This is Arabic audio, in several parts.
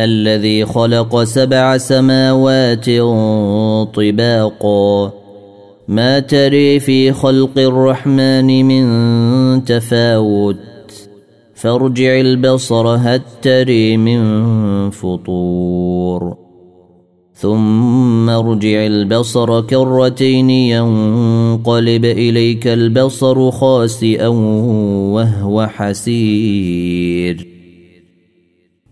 الذي خلق سبع سماوات طباقا. ما تري في خلق الرحمن من تفاوت. فارجع البصر هل تري من فطور. ثم ارجع البصر كرتين ينقلب إليك البصر خاسئا وهو حسير.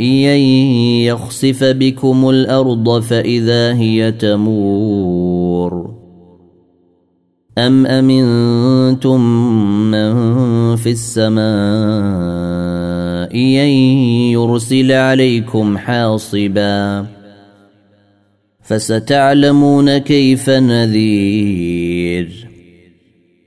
ان يخسف بكم الأرض فاذا هي تمور ام امنتم من في السماء ان يرسل عليكم حاصبا فستعلمون كيف نذير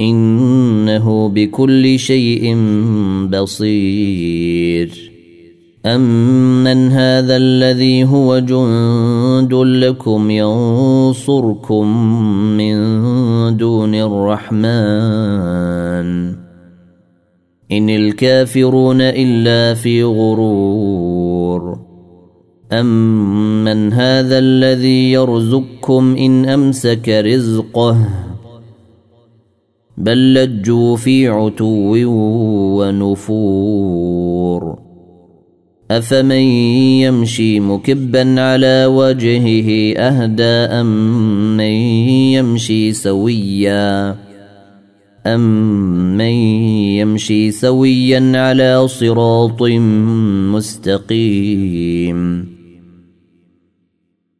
إنه بكل شيء بصير. أمن هذا الذي هو جند لكم ينصركم من دون الرحمن. إن الكافرون إلا في غرور. أمن هذا الذي يرزقكم إن أمسك رزقه. بل لجوا في عتو ونفور. أفمن يمشي مكبا على وجهه أهدى أم من يمشي سويا؟ أمن يمشي سويا على صراط مستقيم؟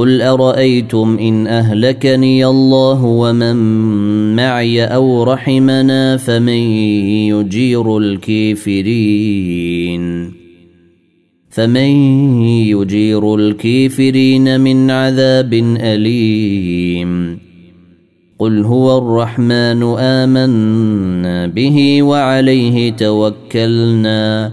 قل ارايتم ان اهلكني الله ومن معي أو رحمنا فمن يجير الكافرين؟ فمن يجير الكافرين من عذاب اليم؟ قل هو الرحمن امنا به وعليه توكلنا